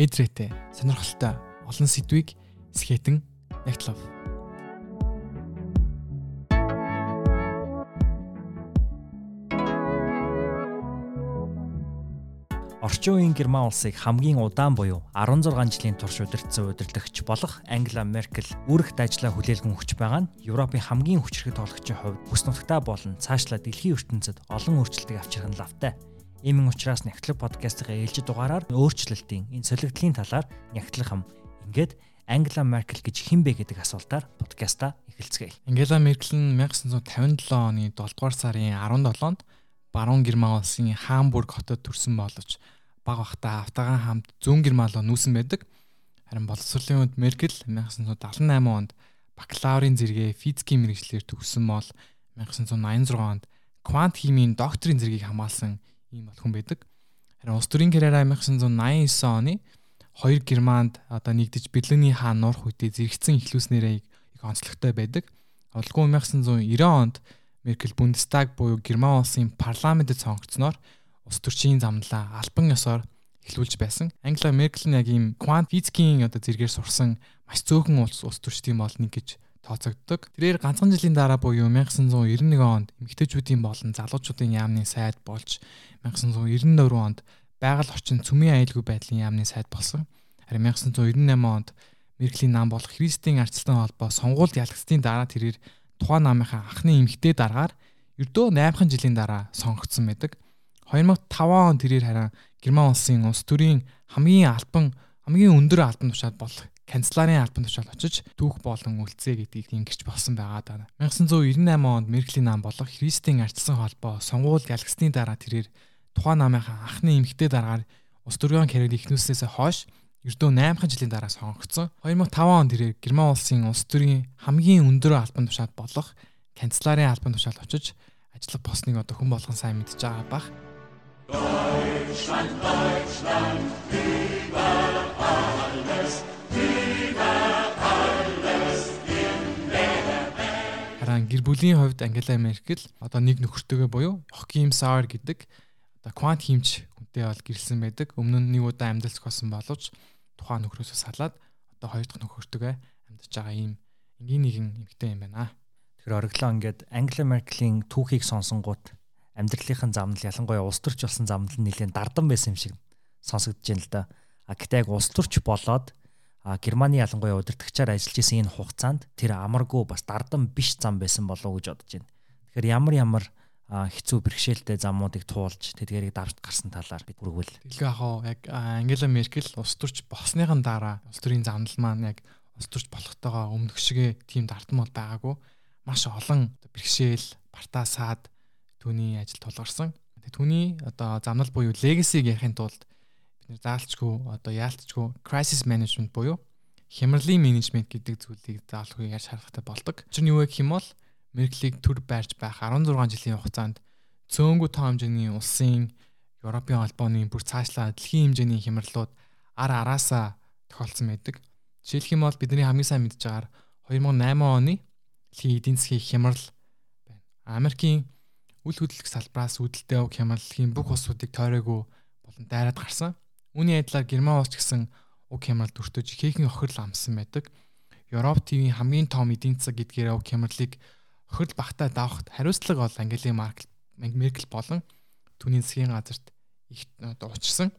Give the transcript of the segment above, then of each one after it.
эдрээтэй, сонирхолтой олон сэдвийг скетэн нэгтлав. Орчин үеийн Герман улсыг хамгийн удаан буюу 16 жилийн турш удирдсан удирдагч болох Ангела Меркель үүрэгт ажиллаа хүлээлгэн өгч байгаа нь Европын хамгийн хүчрхэг тоглогчийн хувьд бүс нутагтаа болон цаашлаа дэлхийн ертөнцид олон өөрчлөлтийг авчрах нь лавтай. Иймэн учраас Нягтлаг подкастын ээлжид дугаараар өөрчлөлтийн энэ солигдлын талаар нягтлах хам ингээд Ангела Меркель гэж хэн бэ гэдэг асуултаар подкаста эхэлцгээе. Ангела Меркель нь 1957 оны 7 дугаар сарын 17-нд Баруун Герман улсын Хамбург хотод төрсэн боловч баг бахта автагаан хамт зүүн Герман руу нүүсэн байдаг. Харин боловсролын үед Меркель 1978 онд бакалаврын зэрэгээ физикийн мэрэгчлэр төгссөн бол 1986 онд квант химийн докторийн зэргийг хамгаалсан ийм бол хүн байдаг. Харин улс төрийн карьераа 1989 оны хоёр Германд одоо нэгдэж Берлиний хаан нуурах үедээ зэрэгцэн эхлүүлснээрээ их онцлогтой байдаг. Олгүй 1990 онд Меркель Бундестаг буюу Герман улсын парламентэд сонгогдсноор улс төрчийн замналаа албан ёсоор эхлүүлж байсан. Ангела Меркель нь яг ийм квант физикийн одоо зэргээр сурсан маш цөөхөн улс улс төрчдийн бол нэг гэж тооцогддог. Тэрээр ганцхан жилийн дараа буюу 1991 онд эмэгтэйчүүдийн болон залуучуудын яамны сайд болж 1994 онд байгаль орчин цөмийн аюулгүй байдлын яамны сайд болсон. Харин 1998 онд Меркелийн нам болох Христийн арчилсан холбоо сонгуульд ялагдсны дараа тэрээр тухайн намынхаа анхны эмэгтэй дараагаар ердөө 8хан жилийн дараа сонгогдсон байдаг. 2005 он тэрээр харин Герман улсын улс төрийн хамгийн албан хамгийн өндөр албан тушаал болох канцларын албан тушаал очиж түүх болон үлцээ гэдгийг ингэрч болсон байгаа даа. 1998 онд Меркелийн нам болох Христийн арчилсан холбоо сонгуульд ялгсны дараа тэрээр тухайн намынхаа анхны эмэгтэй дараагаар улс төрийн карьер ихнүүлснээс хойш ердөө 8 жилийн дараа сонгогдсон. 2005 он тэрээр Герман улсын улс төрийн хамгийн өндөр албан тушаал болох канцларын албан тушаал очиж ажиллах босныг одоо хүн болгон сайн мэдж байгаа бах. Deutschland, Deutschland, über alles, über гэр бүлийн хувьд Ангела Меркель одоо нэг нөхөртөөгөө буюу Йохим Сауер гэдэг одоо квант химч хүнтэй бол гэрэлсэн байдаг. Өмнө нь нэг удаа амьдалц госон боловч тухайн нөхрөөсөө салаад одоо хоёр дахь нөхөртөөгөө амьдарч байгаа ийм энгийн нэгэн эмэгтэй юм байна. Тэгэхээр ориглоо ингээд Ангела Меркелийн түүхийг сонсонгууд амьдралынхын замнал ялангуяа улс төрч болсон замнал нь нэлээд дардан байсан юм шиг сонсогдож байна л да. А гэтээ яг улс төрч болоод а Германы ялангуяа удирдагчаар ажиллаж исэн энэ хугацаанд тэр амаргүй бас дардан биш зам байсан болов уу гэж бодож байна. Тэгэхээр ямар ямар хэцүү бэрхшээлтэй замуудыг туулж тэдгээрийг давж гарсан талаар бид бүргүүл. Тэглээ ахаа яг Ангела Меркель улс төрч болсныхан дараа улс төрийн замнал маань яг улс төрч болохтойгоо өмнөх шигээ тийм дартан бол байгаагүй. Маш олон бэрхшээл, бартаасаад түүний ажил тулгарсан. Түүний одоо замнал буюу legacy-г ярихын тулд бид нэр заалчгүй одоо яалтчгүй crisis management буюу хямралын менежмент гэдэг зүйлийг заалгүй яаж шаардлагатай болдог. Тэр нь юу гэх юм бол Мерклийг төр байрж байх 16 жилийн хугацаанд цөөнгүү тоо хэмжээний улсын Европын холбооны бүр цаашлаа дэлхийн хэмжээний хямралууд ар араасаа тохиолдсон байдаг. Жишээлх юм бол бидний хамгийн сайн мэдж байгаагаар 2008 оны дэлхийн эдийн засгийн хямрал байна. Америкийн үл хөдлөх салбараас үүдэлтэй уг хямралын бүх улсуудыг тойроогүй болон дайраад гарсан. Үүний адилаар Герман улс гэсэн уг хямрал дүртөж ихээхэн охирол амссан байдаг. Европ ТV-ийн хамгийн том эдийн засаг гэдгээр уг хямралыг хөрл багтаа давахд хариуцлага бол Ангели Меркель болон түүний засгийн газарт их уучсан.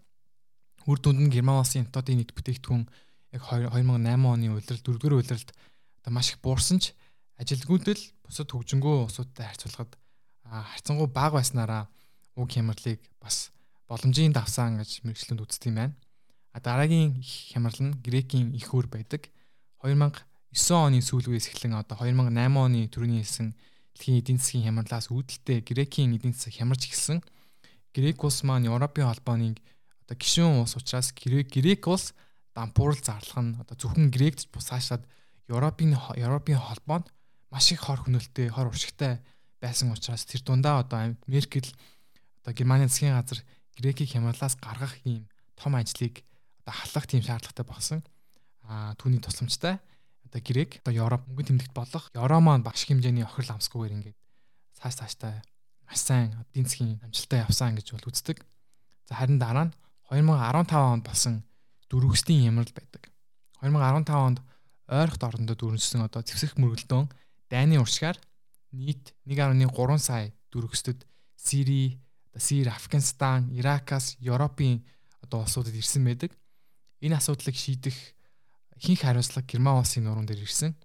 Үр дүнд нь Герман улсын дотоодын нийт бүтээгдэхүүн яг 2008 оны улирал дөрөвдүгээр улиралд одоо маш их буурсан ч ажилгүйдэл бусад хөгжингөө улсуудтай харьцуулахад харьцангуй бага байснараа уг хямралыг бас боломжийн давсан гэж мэрэгчлэнд үздэг юм байна. А дараагийн хямрал нь Грекийн их өр байдаг. 2000 9 оны сүүлгээс эхлэн одоо 2008 оны түрүүний хэлсэн дэлхийн эдийн засгийн хямралаас үүдэлтэй Грекийн эдийн засаг хямарч эхэлсэн. Грек улс маань Европын холбооны одоо гишүүн улс учраас Грек улс дампуурал зарлах нь одоо зөвхөн Грект бусаашаад Европын Европын холбоонд маш их хор хөнөөлтөй, хор уршигтай байсан учраас тэр дундаа одоо Меркель одоо Германы засгийн газар Грекийг хямралаас гаргах ийм том ажлыг одоо халах тийм шаардлагатай болсон. Аа түүний тусламжтай одоо грек одоо Европ мөнгөний тэмдэгт болох Евро маань багш хэмжээний охирол амсгүйгээр ингээд цааш цааштай маш сайн эдийн засгийн амжилттай явсан гэж бол үздэг. За харин дараа нь 2015 онд болсон дөрвөслийн хямрал байдаг. 2015 онд ойрхот орондоо дүрнжсэн одоо зэвсэг мөргөлдөөн дайны уршгаар нийт 1.3 сая дөрвөсдөд Сири, Сир, Афганистан, Иракаас Европын одоо улсуудад ирсэн байдаг. Энэ асуудлыг шийдэх ихэнх хариуцлага Герман улсын нуруунд дээр ирсэн.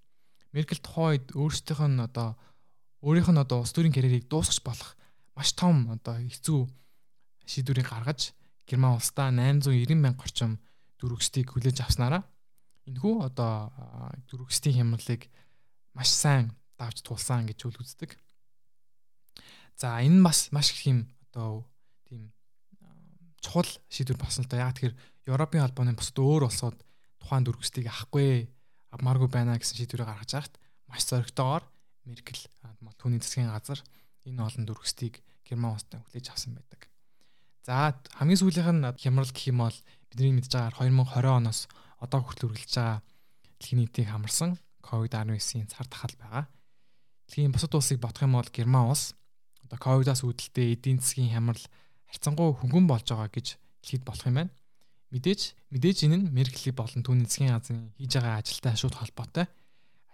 Меркель тухайн үед өөрсдийнх нь одоо өөрийнх нь одоо улс төрийн карьерийг дуусгах болох маш том одоо хэцүү шийдвэрийг гаргаж Герман улсдаа 890 мянга орчим дөрвөсдийг хүлээж авснараа энэхүү одоо дөрвөсдийн хямралыг маш сайн давж тулсан гэж үл үздэг. За энэ бас маш их юм одоо тийм чухал шийдвэр болсон л да. Яг тэгэхээр Европын албаны бусад өөр улсууд тухайн дөрвөсдгийг авахгүй авмааргүй байна гэсэн шийдвэрийг гаргаж байхад маш зоригтойгоор Меркель түүний засгийн газар энэ олон дөрвөсдгийг Герман улстай хүлээж авсан байдаг. За хамгийн сүүлийнх нь хямрал гэх юм бол бидний мэдж байгаагаар 2020 оноос одоо хүртэл үргэлж байгаа дэлхийн нийтийг хамарсан COVID-19-ийн цар тахал байгаа. Дэлхийн бусад улсыг бодох юм бол Герман улс одоо ковидаас үүдэлтэй эдийн засгийн хямрал харьцангуй хөнгөн болж байгаа гэж хэлэхэд болох юм байна. Мэдээж мэдээж энэ нь Меркли болон түүний засгийн газрын хийж байгаа ажилтай шууд холбоотой.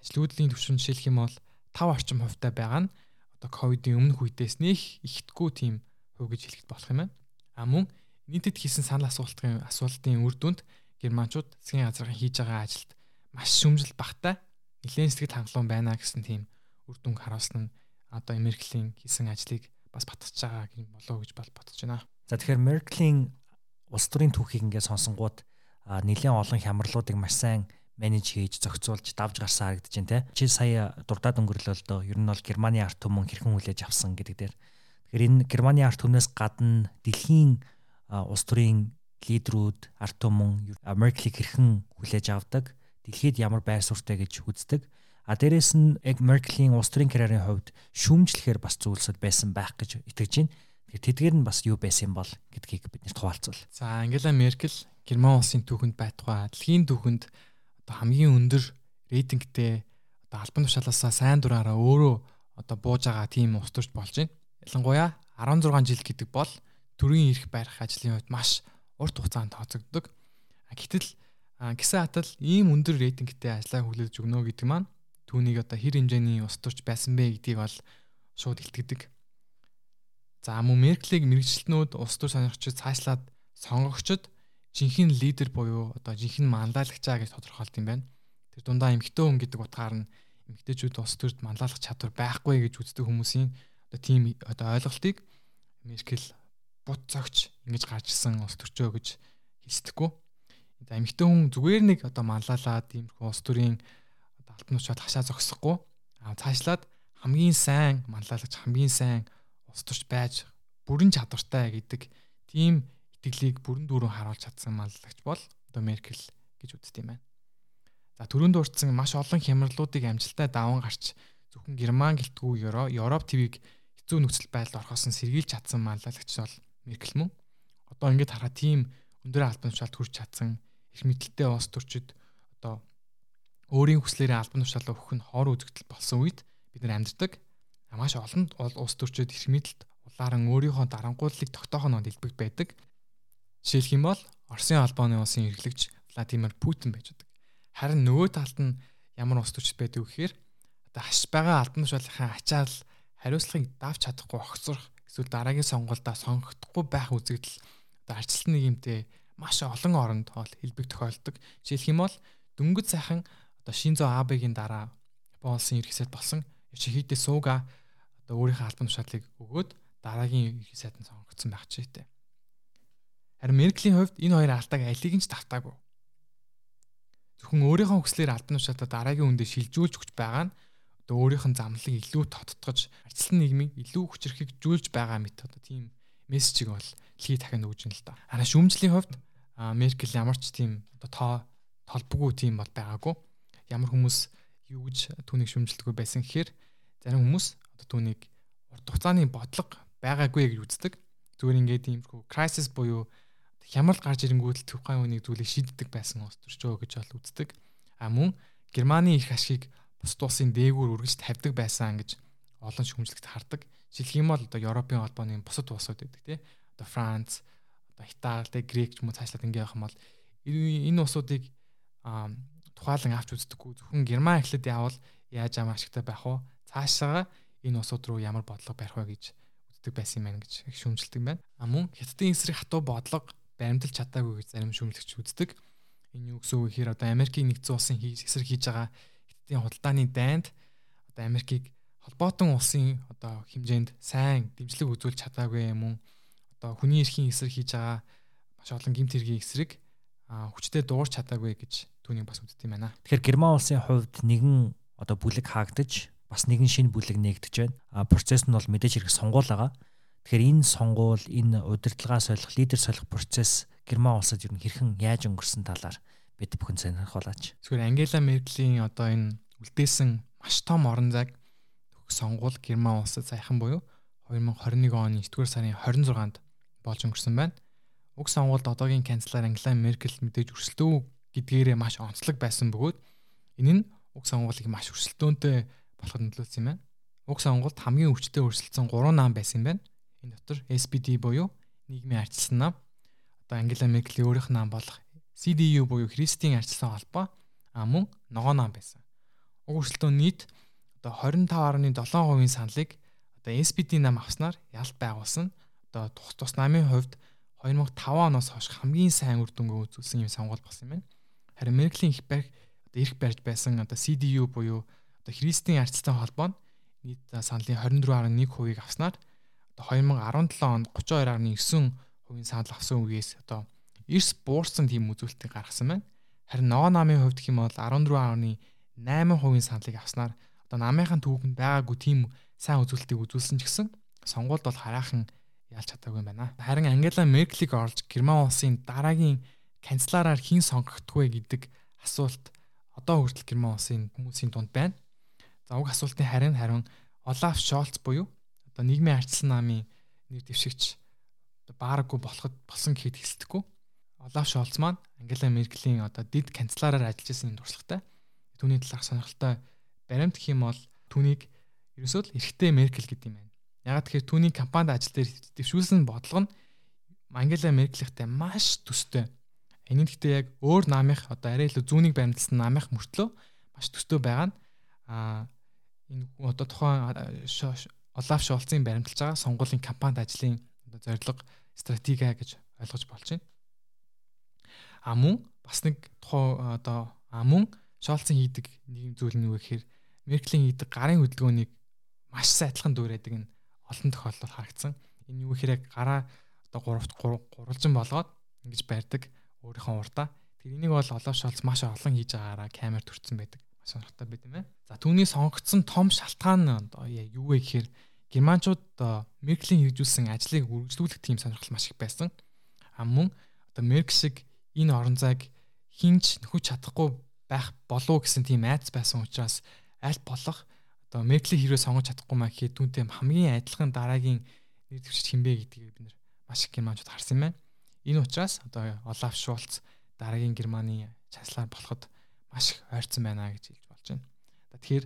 Ажлуудлын түвшин жишээлх юм бол 5 орчим хувьтай байгаа нь одоо ковидын өмнөх үедээс нэх ихэдгүй тийм хувь гэж хэлэхэд болох юм байна. А мөн нийтэд хийсэн санал асуултын асуултын үр дүнд германчууд засгийн газрын хийж байгаа ажилд маш шүмжил багтай нэлээд сэтгэл хангалуун байна гэсэн тийм үр дүнг харуулсан нь одоо Мерклийн хийсэн ажлыг бас батгаж байгаа юм болоо гэж бодож байна. За тэгэхээр Мерклийн улс төрийн түүхийг ингээд сонсонгууд нэлээд олон хямралуудыг маш сайн менеж хийж зохицуулж давж гарсан харагдаж байна те. Чи сая дурдаад өнгөрлөлдөө ер нь бол Германы арт түмэн хэрхэн хүлээж авсан гэдэг дээр. Тэгэхээр энэ Германы арт түмнээс гадна дэлхийн улс төрийн лидерүүд арт түмэн Мерклийг хэрхэн хүлээж авдаг, дэлхийд ямар байр суурьтай гэж үздэг А дээрэс нь яг Меркелийн улс төрийн карьерийн хувьд шүүмжлэхээр бас зүйлсүүд байсан байх гэж итгэж байна. Тэгэхээр тэдгээр нь бас юу байсан юм бол гэдгийг биднэрт хуваалцвал. За Ангела Меркель Герман улсын түүхэнд байтугай дэлхийн түүхэнд одоо хамгийн өндөр рейтингтэй одоо албан тушаалаасаа сайн дураараа өөрөө одоо бууж байгаа тийм улс төрч болж байна. Ялангуяа 16 жил гэдэг бол төрийн эрх барих ажлын хувьд маш урт хугацаанд тооцогддог. Гэтэл гисэн хатал ийм өндөр рейтингтэй ажлаа хүлээж өгнө гэдэг маань түүнийг одоо хэр хэмжээний ус төрч байсан бэ гэдгийг бол шууд илтгэдэг. За мөн Мерклийг мэрэгчлэтнүүд улс төр сонирхчид цаашлаад сонгогчд жинхэнэ лидер буюу одоо жинхэнэ манлайлагчаа гэж тодорхойлт юм байна. Тэр дундаа эмгтэн хүн гэдэг утгаар нь эмгтээчүүд улс төрд манлайлах чадвар байхгүй гэж үздэг хүмүүсийн одоо тийм одоо ойлголтыг Меркель бут цогч ингэж гарч ирсэн улс төрчөө гэж хэлсдэхгүй. За эмгтэн хүн зүгээр нэг одоо манлайлаад иймэрхүү улс төрийн алтан учаад хашаа зогсохгүй цаашлаад хамгийн сайн манлайлагч хамгийн сайн улс төрч байж бүрэн чадвартай гэдэг тийм итгэлийг бүрэн дүүрэн харуулж чадсан манлайлагч бол одоо Меркель гэж үздэг юм байна. За түрүүнд урдсан маш олон хямралуудыг амжилттай даван гарч зөвхөн Герман гэлтгүй Европ твийг хэцүү нөхцөл байдалд орхосон сэргийлж чадсан манлайлагч бол Меркель мөн. Одоо ингэж хараа тийм өндөр албан тушаалд хүрч чадсан их мэдлэлтэй улс төрчид одоо өөрийн хүслээрээ албан тушаалаа өгөх нь хоор үзэгдэл болсон үед бид нар амьддаг. Маш олон улс төрчид эрх мэдэлд улааран өөрийнхөө дарангууллыг тогтоох нь илбэг байдаг. Жишээлх юм бол Оросын албаны улсын эрхлэгч Владимир Путин байж байдаг. Харин нөгөө талд нь ямар улс төрчд байдаг вэхээр одоо хаш байгаа албан тушаалынхаа ачаал хариуцлагыг давж чадахгүй огцрох эсвэл дараагийн сонголтоо сонгохдохгүй байх үзэгдэл одоо арчилсан нийгэмтэй маш олон оронд хоол хэлбэг тохиолдог. Жишээлх юм бол дөнгөж сайхан одоо Шинзо Абегийн дараа Япон улсын ерхий сайд болсон Йошихиде Суга одоо өөрийнхөө албан тушаалыг өгөөд дараагийн ерхий сайданд сонгогдсон байх ч гэтэй. Харин Мерклийн хувьд энэ хоёр алдааг алийг нь ч давтаагүй. Зөвхөн өөрийнхөө хүслээр албан тушаалтаа дараагийн үндэ шилжүүлж өгч байгаа нь одоо өөрийнх нь замлыг илүү тоттгож арчилсан нийгмийг илүү хүчрхэгжүүлж байгаа мэт одоо тийм мессежийг бол лхий дахин өгж ин л да. Харин шүүмжлийн хувьд Меркель ямар ч тийм одоо тоо толбгүй тийм бол байгаагүй ямар хүмүүс юу гэж түүнийг шүмжилдэггүй байсан гэхээр зарим хүмүүс одоо түүнийг урт хугацааны бодлого байгаагүй гэж үздэг. Зүгээр ингээд иймэрхүү crisis буюу хямрал гарч ирэнгүүт тухайн үнийг зүйлийг шийддэг байсан ус төрчөө гэж бол үздэг. А мөн Германы их ашгийг бус улсын дээгүүр үргэлж тавьдаг байсан гэж олон шүүмжлэгт хардаг. Жишээлх юм бол одоо Европын холбооны бусад улсууд байдаг тий. Одоо Франц, одоо Итали, Грек ч юм уу цаашлаад ингэ явах юм бол энэ усуудыг тухайлан авч үздэггүй зөвхөн Герман эхлээд явал яаж ам ашигтай байх вэ? Цаашаа энэ усууд руу ямар бодлого барих вэ гэж үздэг байсан юм байна гэж их шүүмжилдэг байна. А мөн хятадын эсрэг хатуу бодлого баримталж чадаагүй гэж зарим шүүмлэгч үздэг. Энэ юу гэсэн үг гэхээр одоо Америкийн нэгдсэн улсын эсрэг хийж байгаа хятадын худалдааны дайнд одоо Америкийг холбоотон улсын одоо хэмжээнд сайн дэмжлэг үзүүлж чадаагүй юм уу? Одоо хүний эрхийн эсрэг хийж байгаа маш олон гэмт хэргийн эсрэг хүчтэй дуурч чадаагүй гэж түүнийг бас үздэг юм байна. Тэгэхээр Герман улсын хувьд нэгэн одоо бүлэг хаагдаж бас нэгэн шинэ бүлэг нэгдэж байна. А процесс нь бол мэдээж хэрэг сонгуул байгаа. Тэгэхээр энэ сонгуул, энэ удирдлагаа солих, лидер солих процесс Герман улсад ер нь хэрхэн яаж өнгөрсөн талаар бид бүхэн сонирхолооч. Зүгээр Ангела Меркелийн одоо энэ үлдээсэн маш том орон зайг сонгуул Герман улсад саяхан буюу 2021 оны 9-р сарын 26-нд болж өнгөрсөн байна. Уг сонгуульд одоогийн канцлер Ангела Меркель мэдээж өрсөлдөө гэдгээрээ маш онцлог байсан бөгөөд энэ нь уг сонгуулийг маш өрсөлдөөнтэй болоход нөлөөлсөн юм байна. Уг сонгуульд хамгийн өвчтөе өрсөлдсөн 3 нам байсан юм байна. Энэ дотор SPD буюу нийгмийн арчилсан нам, одоо Ангела Меркелийн өөрийнх нам болох CDU буюу Христийн арчилсан холбоо, а мөн ногоо нам байсан. Уг өрсөлдөөн нийт одоо 25.7% саналыг одоо SPD нам авснаар ялт байгуулсан. Одоо тус тус намын хувьд 2005 оноос хойш хамгийн сайн үр дүнгээ үзүүлсэн юм сонгуул болсон юм байна. Харин Меркелийн их барь одоо эрх барьж байсан одоо CDU буюу одоо Христийн арчилсан холбоо нь нийт саналын 24.1%-ийг авснаар одоо 2017 онд 32.9% санал авсан үгээс одоо эрс буурсан тийм үзүүлэлтийг гаргасан байна. Харин ногоо намын хувьд юм бол 14.8% саналыг авснаар одоо намынхаа түүхэнд байгаагүй тийм сайн үзүүлэлтийг үзүүлсэн ч гэсэн сонгуульд бол хараахан ялж чадаагүй юм байна. Харин Ангела Меркелийг орлж Герман улсын дараагийн канцлераар хэн сонгогдох вэ гэдэг асуулт одоо хүртэл Герман улсын хүмүүсийн дунд байна. За уг асуултын харин харин Олаф Шолц буюу одоо нийгмийн арчилсан намын нэр дэвшигч баараггүй болоход болсон гэхэд хэлсдэхгүй. Олаф Шолц маань Ангела Меркелийн одоо дид канцлераар ажиллаж байсан юм дурслагтай. Түүний талаарх сонирхолтой баримт гэх юм бол түүнийг ерөөсөө л эрэгтэй Меркель гэдэг юм байна. Ягаад тэгэхээр түүний компанид ажил дээр дэвшүүлсэн бодлого нь Ангела Меркелийнхтэй маш төстэй. Энэ гэхдээ яг өөр намынх одоо арай илүү зүүнийг баримталсан намынх мөртлөө маш төстэй байгаа нь а энэ одоо тухайн Олаф Шолцын баримталж байгаа сонгуулийн компанид ажлын одоо зорилго стратеги гэж ойлгож болж байна. А мөн бас нэг тухайн одоо а мөн Шолцын хийдэг нэг зүйл нь юу гэхээр Меркелийн хийдэг гарын хөдөлгөөнийг маш сайтлан дүүрээдэг нь олон тохиолдолд харагдсан. Энэ юу гэхээр гараа одоо гуравт гурвалжин болгоод ингэж барьдаг өөрийнхөө урдаа. Тэр энийг бол Олоф Шолц маш олон хийж байгаараа камер төрсэн байдаг. Маш сонирхолтой байт юм байна. За түүний сонгогдсон том шалтгаан юу вэ гэхээр германчууд Меркелийн хэрэгжүүлсэн ажлыг үргэлжлүүлэх тийм сонирхол маш их байсан. А мөн одоо Меркель шиг энэ орон зайг хинч нөхөж чадахгүй байх болов гэсэн тийм айц байсан учраас аль болох одоо Мерклийн хэрэг сонгож чадахгүй маа гэхэд түүнтэй хамгийн адилхан дараагийн нэр дэвшиж хинбэ гэдгийг бид нэр маш их германчууд харсан юм байна. Энэ учраас одоо Олаф Шулц дараагийн Германы чанслаар болоход маш их ойрцсон байна гэж хэлж болж байна. Тэгэхээр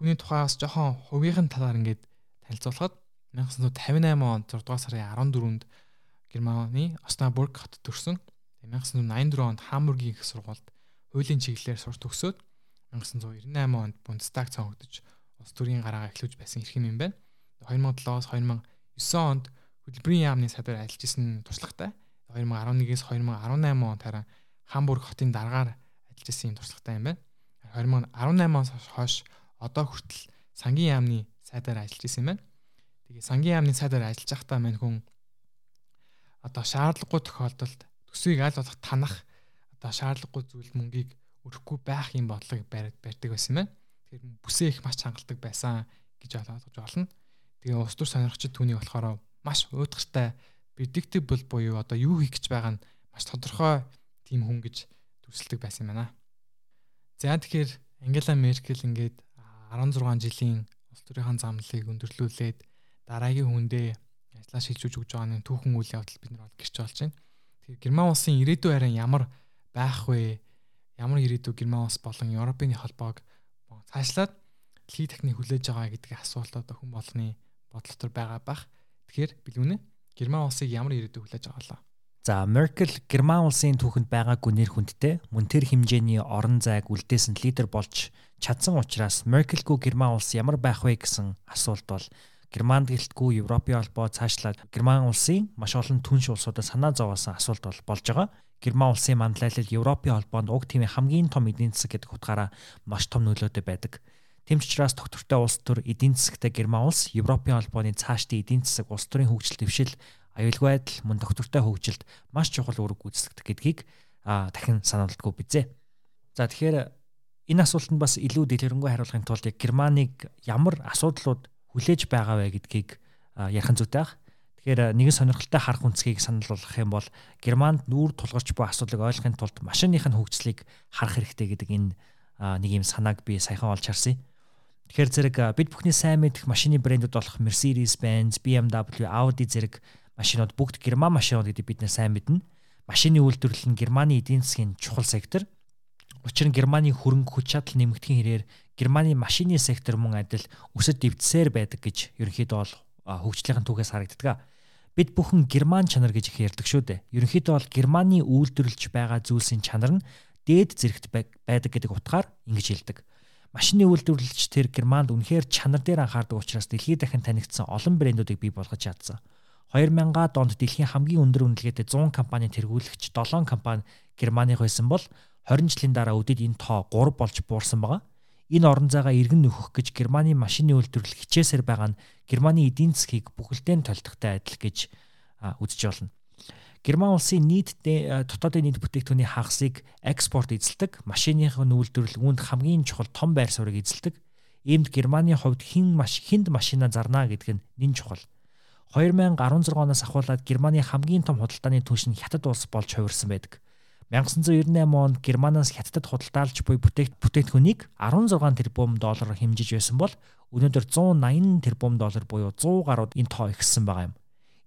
түүний тухайас жоохон хувийн талаар ингээд танилцуулахад 1958 онд 6 дугаар сарын 14-нд Германы Оснабург хотод төрсөн. 1984 онд Хамбургийн их сургуульд хуулийн чиглэлээр сурч төгсөөд 1998 онд Бундестаг цогцолдож улс төрийн гараагаа эхлүүлж байсан хэрэг юм байна. 2007-оос 2009 онд хөтөлбөрийн яамны сайдаар ажиллаж исэн туршлагатай. 2011-ээс 2018 онд харин Хамбург хотын дараагаар ажиллаж исэн туршлагатай юм байна. 2018-аас хойш одоо хүртэл сангийн яамны сайдаар ажиллаж исэн юм байна. Тэгээ сангийн яамны сайдаар ажиллаж байхдаа мань хүн одоо шаардлагагүй тохиолдолд төсвийг аль болох танах одоо шаардлагагүй зүйл мөнгийг өрөхгүй байх юм бодлого барьдаг байсан байна. Тэгэхээр бүсээ их маш хангалдаг байсан гэж ойлгож болно. Тэгээ улс төр сонирхчид түүний болохоор маш уйдгартай predictable буюу одоо юу хийх гэж байгаа нь маш тодорхой тийм хүн гэж төсөлдөг байсан юм байна. За тэгэхээр Ангела Меркель ингээд 16 жилийн улс төрийн замналыг өндөрлүүлээд дараагийн хүндээ ажиллаа шилжүүлж өгч байгаа нэг түүхэн үйл явдал бид нар гэрч болж байна. Тэгэхээр Герман улсын ирээдүйн харин ямар байх вэ? Ямар ирээдүй Герман улс болон Европын холбоог цаашлаад дэлхийн техник хүлээж байгаа гэдэг асуулт одоо хүн болгоны бодол төр байгаа бах. Тэгэхээр билүүнэ Герман улсыг ямар ирээдүй хүлээж байгаа лаа. За Меркель Герман улсын түүхэнд байгаагүй нэр хүндтэй мөн тэр хэмжээний орон зайг үлдээсэн лидер болж чадсан учраас Меркельгүй Герман улс ямар байх вэ гэсэн асуулт бол Германд гэлтгүй Европын холбоо цаашлаад Герман улсын маш олон түнш улсуудад санаа зовоосон асуулт бол болж байгаа. Герман улсын манлайлал Европын холбоонд уг тэмээ хамгийн том эдийн засаг гэдэг утгаараа маш том нөлөөтэй байдаг. Тэм ч учраас доктортой улс төр эдийн засагтай Герман улс Европын холбооны цаашдын эдийн засаг улс төрийн хөгжил дэвшил аюулгүй байдал мөн доктортой хөгжилд маш чухал үүрэг гүйцэтгэдэг гэдгийг дахин санаалдаггүй бизээ. За тэгэхээр энэ асуултанд бас илүү дэлгэрэнгүй хариулахын тулд яг Германыг ямар асуудлууд хүлээж байгаа вэ гэдгийг ярих зүйтэй баг. Тэгэхээр нэгэн сонирхолтой харах үнцгийг санал болгох юм бол Германд нүүр тулгарч буй асуудлыг ойлгохын тулд машиных нь хөгжлийг харах хэрэгтэй гэдэг энэ нэг юм санааг би саяхан олж харсан. Тэгэхээр зэрэг бид бүхний сайн мэдэх машины брэндүүд болох Mercedes-Benz, BMW, Audi зэрэг машинууд бүгд герман машинууд гэдэг бид нэр сайн мэднэ. Машины үйлдвэрлэл нь Германы эдийн засгийн чухал сектор. Учир нь Германы хөрөнгө хүч чадал нэмэгдэхин хэрээр Германы машины сектор мөн адил өсөд дэвдсээр байдаг гэж ерөнхийдөө бол хөгжлийн түүхээс харагддаг. Бид бүхэн герман чанар гэж их ярьдаг шүү дээ. Ерөнхийдөө бол Германы үйлдвэрлэж байгаа зүйлсийн чанар нь дээд зэрэгт байдаг гэдэг утгаар ингэж хэлдэг. Машины үйлдвэрлэгч тэр Германд үнэхээр чанар дээр анхаардаг учраас дэлхийд дахин танигдсан олон брэндүүдийг бий болгож чадсан. 2000-аад онд дэлхийн хамгийн өндөр үнэлгээтэй 100 компани тэргүүлэгч 7 компани Германых байсан бол 20 жилийн дараа өдөд энэ тоо 3 болж буурсан байгаа. Энэ орон зайгаа иргэн нөхөх гэж Германы машины үйлдвэрлэл хичээсээр байгаа нь Германы эдийн засгийг бүхэлдээ толдохтой адил гэж үзэж болно. Герман улсын нийт дотоодын нийт бүтээгдэхүүний хагасыг экспорт эзэлдэг, машиныхын үйлдвэрлэл үүнд хамгийн чухал том байр суурийг эзэлдэг. Иймд Германы хувьд хин маш хинд машина зарна гэдэг нь нэн чухал. 2016 оноос ахуулаад Германы хамгийн том худалдааны түнш нь Хятад улс болж хувирсан байдаг. 1998 онд Германаас Хятадд худалдаалж буй бүтээгт бүтээгдэхүүнийг 16 тэрбум доллараар хэмжиж байсан бол өнөөдөр 180 тэрбум доллар буюу 100 гаруйд энэ тоо ихссэн байгаа юм.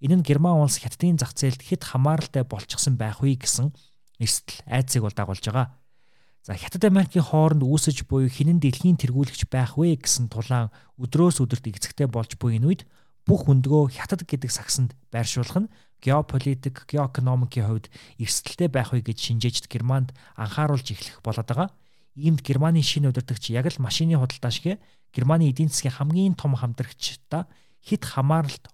Энэ нь Герман улс Хятадын зах зээлд хэд хамааралтай болчихсон байх вэ гэсэн эрсдэл айцыг бол дагуулж байгаа. За Хятад Америкийн хооронд үүсэж буй хинэн дэлхийн тэргүүлэгч байх вэ гэсэн тулаан өдрөөс өдөрт эцэгтэй болж буй энэ үед бүх өндгөө хятад гэдэг сагсанд байршуулах нь геополитик, геоэкономикийн хувьд эрсдэлтэй байх вэ гэж шинжээчд Германд анхааруулж эхлэх болоод байгаа. Иймд Германы шинэ удирдагч яг л машины худалдаа шиг Германы эдийн засгийн хамгийн том хамтрагчтай хит хамааралт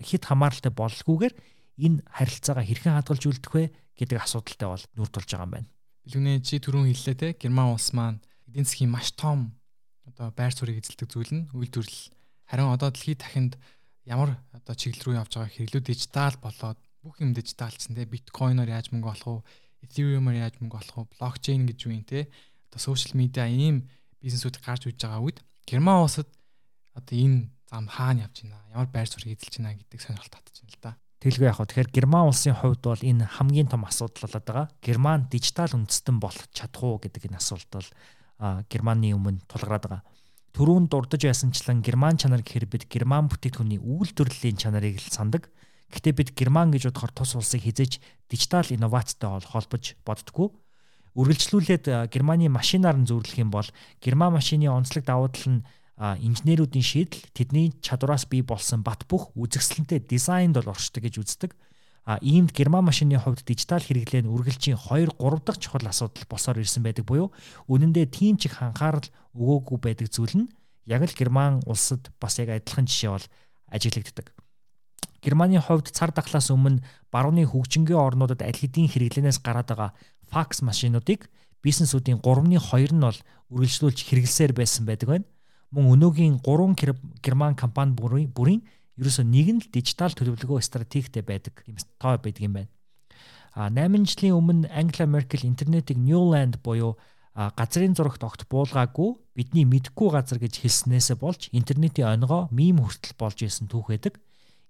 хит хамааралтай боллгүйгээр энэ харилцаагаа хэрхэн хадгалж үлдэх вэ гэдэг асуудалтай бол нүүр тулж байгаа юм байна. Билгүнээ чи түрүүн хэллээ те Герман улс маань эдийн засгийн маш том одоо байр суурийг эзэлдэг зүйл нь үйлдвэрлэл. Харин одоо дэлхийд дахинд ямар одоо чиглэл рүү явж байгаа хэрлүү дижитал болоод бүх юм дижиталцсан те. Биткойноор яаж мөнгө олох уу эthereum-аар яаж мөнгө олох уу блокчейн гэж юу юм те? Одоо сошиал медиа ийм бизнесүүд гарч үж байгаа үед герман улсад одоо энэ зам хаана явж байна? Ямар байр суурь эзэлж байна гэдэг сонирхол татж байна л да. Тэлгүй яг хаа тэгэхээр герман улсын хувьд бол энэ хамгийн том асуудал болоод байгаа. Герман дижитал үндэстэн болох чадах уу гэдэг энэ асуулт бол германы өмнө тулгараад байгаа түрүүн дурдж байсанчлан герман чанар гэхээр бид герман бүтээгдэхүүний үйлдвэрлэлийн чанарыг л сандаг. Гэхдээ бид герман гэж бодохоор тус улсыг хизээж дижитал инновацтай холбож боддгоо. Үргэлжлүүлээд германы машинаар нь зөвлөх юм бол герман машины онцлог давуу тал нь инженеруудын шийдэл тэдний чадвараас бий болсон бат бөх үзэсгэлэнтэй дизайнд бол оршдог гэж үздэг. А иймд герман машины хувьд дижитал хэрэглээ нь үргэлжийн 2 3 дахь чухал асуудал босоор ирсэн байдаг буюу үнэн дээр тийм ч их анхаарал өгөөгүй байдаг зүйл нь яг л герман улсад бас яг адилхан жишээ бол ажиглагддаг. Германы хувьд цар тахлаас өмнө барууны хөгжингийн орнуудад аль хэдийн хэрэглэнээс гараад байгаа факс машинуудыг бизнесүүдийн 3-ны 2 нь бол үргэлжлүүлж хэрэглэсээр байсан байдаг байна. Мөн өнөөгийн 3 герман компани бүрийн ерөөсөө нэг нь л дижитал төлөвлөгөө стратегтэй байдаг юм тоо байдаг юм байна. А 8 жилийн өмнө Ангела Меркель интернетийг Newland буюу газрын зурагт огт буулгаагүй бидний мэдхгүй газар гэж хэлснээсээ болж интернетийн онгоо мим хүртэл болж исэн түүх байдаг.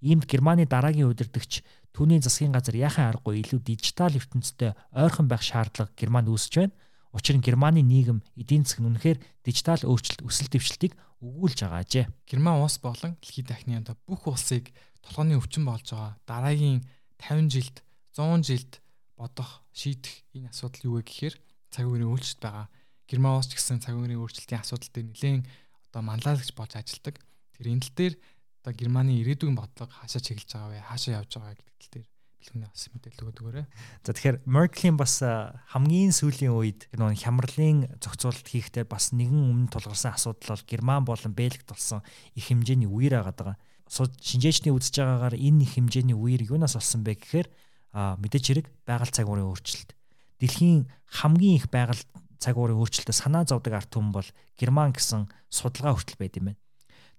Иймд Германы дараагийн удирдагч түүний засгийн газар яхан аргагүй илүү дижитал ертөнцтэй ойрхон байх шаардлага Германд үүсэж байна. Учир нь Германы нийгэм эдийн засаг нь үнэхээр дижитал өөрчлөлт өсөлт дэвшилтийг өгүүлж байгаа ажээ. Герман улс болон дэлхийд дахны одоо бүх улсыг толгойн өвчин болж байгаа дараагийн 50 жилд 100 жилд бодох шийдэх энэ асуудал юу вэ гэхээр цаг үеийн өөрчлөлт байгаа. Герман улс ч гэсэн цаг үеийн өөрчлөлтийн асуудал дээр нэлээд одоо манлайлагч болж ажилладаг. Тэр энэ тал дээр одоо Германы ирээдүйн бодлого хаашаа чиглэж байгаа вэ? Хаашаа явж байгаа гэдэг тал дээр хэлхний бас мэдээлэл өгдөг өгөөрэй. За тэгэхээр Merkel-ийн бас хамгийн сүүлийн үед нөгөө хямралын зохицуулалт хийхдээ бас нэгэн өмнө тулгарсан асуудал бол Герман болон Бельгид болсон их хэмжээний үер агаад байгаа. Шинжээчний үзэж байгаагаар энэ их хэмжээний үер юунаас болсон бэ гэхээр мэдээж хэрэг байгаль цаг уурын өөрчлөлт. Дэлхийн хамгийн их байгаль цаг уурын өөрчлөлтөд санаа зовдөг ард түмэн бол Герман гэсэн судалгаа хүртэл байд юм байна.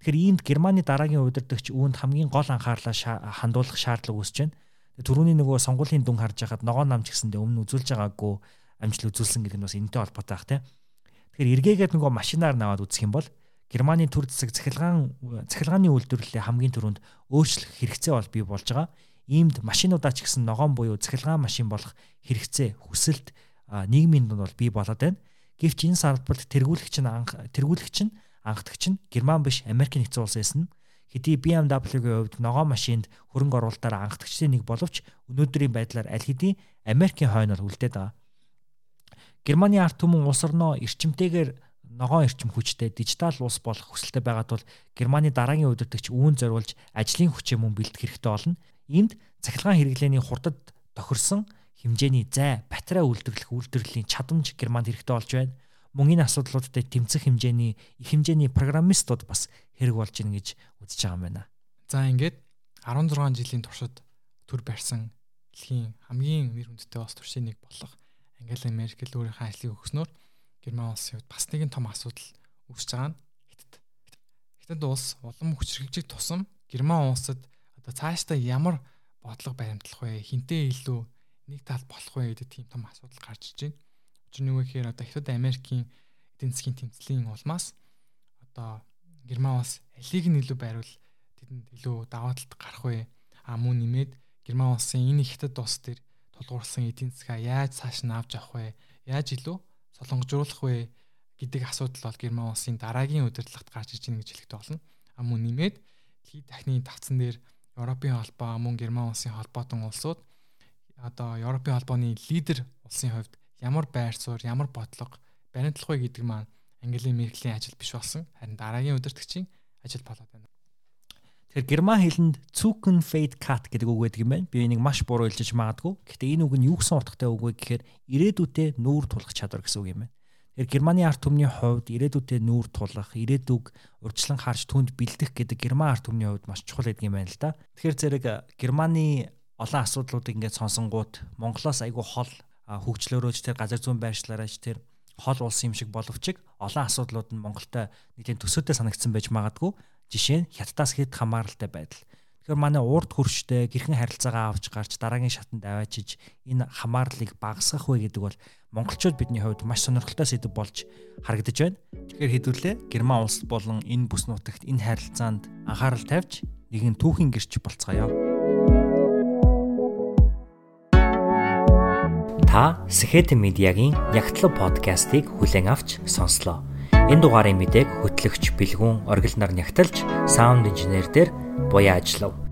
Тэгэхээр иймд Германы дараагийн удирдагч үүнд хамгийн гол анхаарлаа хандуулах шаардлага үүсэж байна. Төрөүний нөгөө сонгуулийн дүн харж байхад ногоо намч гэсэндээ өмнө үзүүлж байгаагүй амжилт үзүүлсэн гэдэг нь бас энэтэй холбоотой ах тийм. Тэгэхээр эргээгээд нөгөө машинаар наваад үзэх юм бол Германы төр засаг цахилгаан цахилгааны үйлдвэрлэлээ хамгийн түрүүнд өөрчлөх хэрэгцээ бол бий болж байгаа. Иймд машинуудаа ч гэсэн ногоон буюу цахилгаан машин болох хэрэгцээ хүсэлт нийгмийн дунд бол бий болоод байна. Гэвч энэ салбарт тэргүүлэгч нь анх тэргүүлэгч нь анхдагч нь Герман биш Америк нэгдсэн улс байсан. Хэдий BMW-гийн хувьд ногоон машинд хөрөнгө оруулалтаараа анхдагчдын нэг боловч өнөөдрийн байдлаар аль хэдийн Америкийн хойноор үлдээд байгаа. Германы ард түмэн улс орноо эрчимтэйгээр ногоон эрчим хүчтэй дижитал улс болох хүсэлтэй байгаад бол Германы дараагийн удирдагч үүн зориулж ажлын хүчээ мөн бэлтгэх хэрэгтэй болно. Энд цахилгаан хэрэглээний хурдад тохирсон хэмжээний зай, батарей үйлдвэрлэх үйлдвэрлэлийн чадамж Германд хэрэгтэй болж байна мөн энэ асуудлуудад тэмцэх хэмжээний их хэмжээний программистууд бас хэрэг болж ийн гэж үзэж байгаа юм байна. За ингээд 16 жилийн туршид төр барьсан дэлхийн хамгийн нэр хүндтэй улс төршийн нэг болох Ангела Меркель өөрийнхөө ажлыг өгснөөр Герман улсын хувьд бас нэгэн том асуудал үүсэж байгаа нь Хятад. Хятад улс улам хүчрхэгжих тусам Герман улсад одоо цаашдаа ямар бодлого баримтлах вэ? Хинтээ илүү нэг тал болох вэ гэдэг тийм том асуудал гарч иж байна. Учир нь юу гэхээр одоо Хятад Америкийн эдийн засгийн тэмцлийн улмаас одоо Герман улс алийг нь илүү байрвал тэдэнд илүү даваа талд гарах вэ? А мөн нэмээд Герман улсын энэ Хятад улс төр тулгуурласан эдийн засгаа яаж цааш нь авч явах вэ? Яаж илүү солонгожруулах вэ гэдэг асуудал бол Герман улсын дараагийн удирдлагт гарч иж гэнэ гэж хэлэхдээ болно. А мөн нэмээд дэлхийн дахны тавцан дээр Европын холбоо мөн Герман улсын холбоотон улсууд одоо Европын холбооны лидер улсын хувьд ямар байр суурь, ямар бодлого баримтлах вэ гэдэг маань Ангели Меркелийн ажил биш болсон. Харин дараагийн удирдгчийн ажил болоод байна. Тэгэхээр герман хэлэнд Cut гэдэг үг байдаг юм байна. Би энийг маш буруу хэлж магадгүй. Гэхдээ энэ үг нь юу гэсэн утгатай үг вэ гэхээр ирээдүйдээ нүүр тулах чадвар гэсэн үг юм байна. Тэгэхээр Германы ард түмний хувьд ирээдүйдээ нүүр тулах, ирээдүг урьдчилан харж түнд бэлдэх гэдэг Герман ард түмний хувьд маш чухал гэдэг юм байна л да. Тэгэхээр зэрэг Германы олон асуудлуудыг ингээд сонсонгууд Монголоос айгүй хол хөгжлөөрөөч тэр газар зүүн байршлаараач тэр хол улс юм шиг боловч олон асуудлууд нь Монголтой нэг тийм төсөөтэй санагдсан байж магадгүй. Жишээ нь хятадаас хэд хамааралтай байдал. Тэгэхээр манай урд хөрштэй гэрхэн харилцаагаа авч гарч дараагийн шатанд аваачиж энэ хамаарлыг багасгах вэ гэдэг бол монголчууд бидний хувьд маш сонирхолтой сэдв болж харагдаж байна. Тэгэхээр хэдүүлээ Герман улс болон энэ бүс нутагт энэ харилцаанд анхаарал тавьж нэгэн түүхийн гэрч болцгоё. Та Сэхэт медиагийн Ягтлаг подкастыг хүлээн авч сонслоо. Энэ дугаарын мэдээг хөтлөгч Бэлгүн оргил нар нягтлж саунд инженер дээр буяа ажиллав.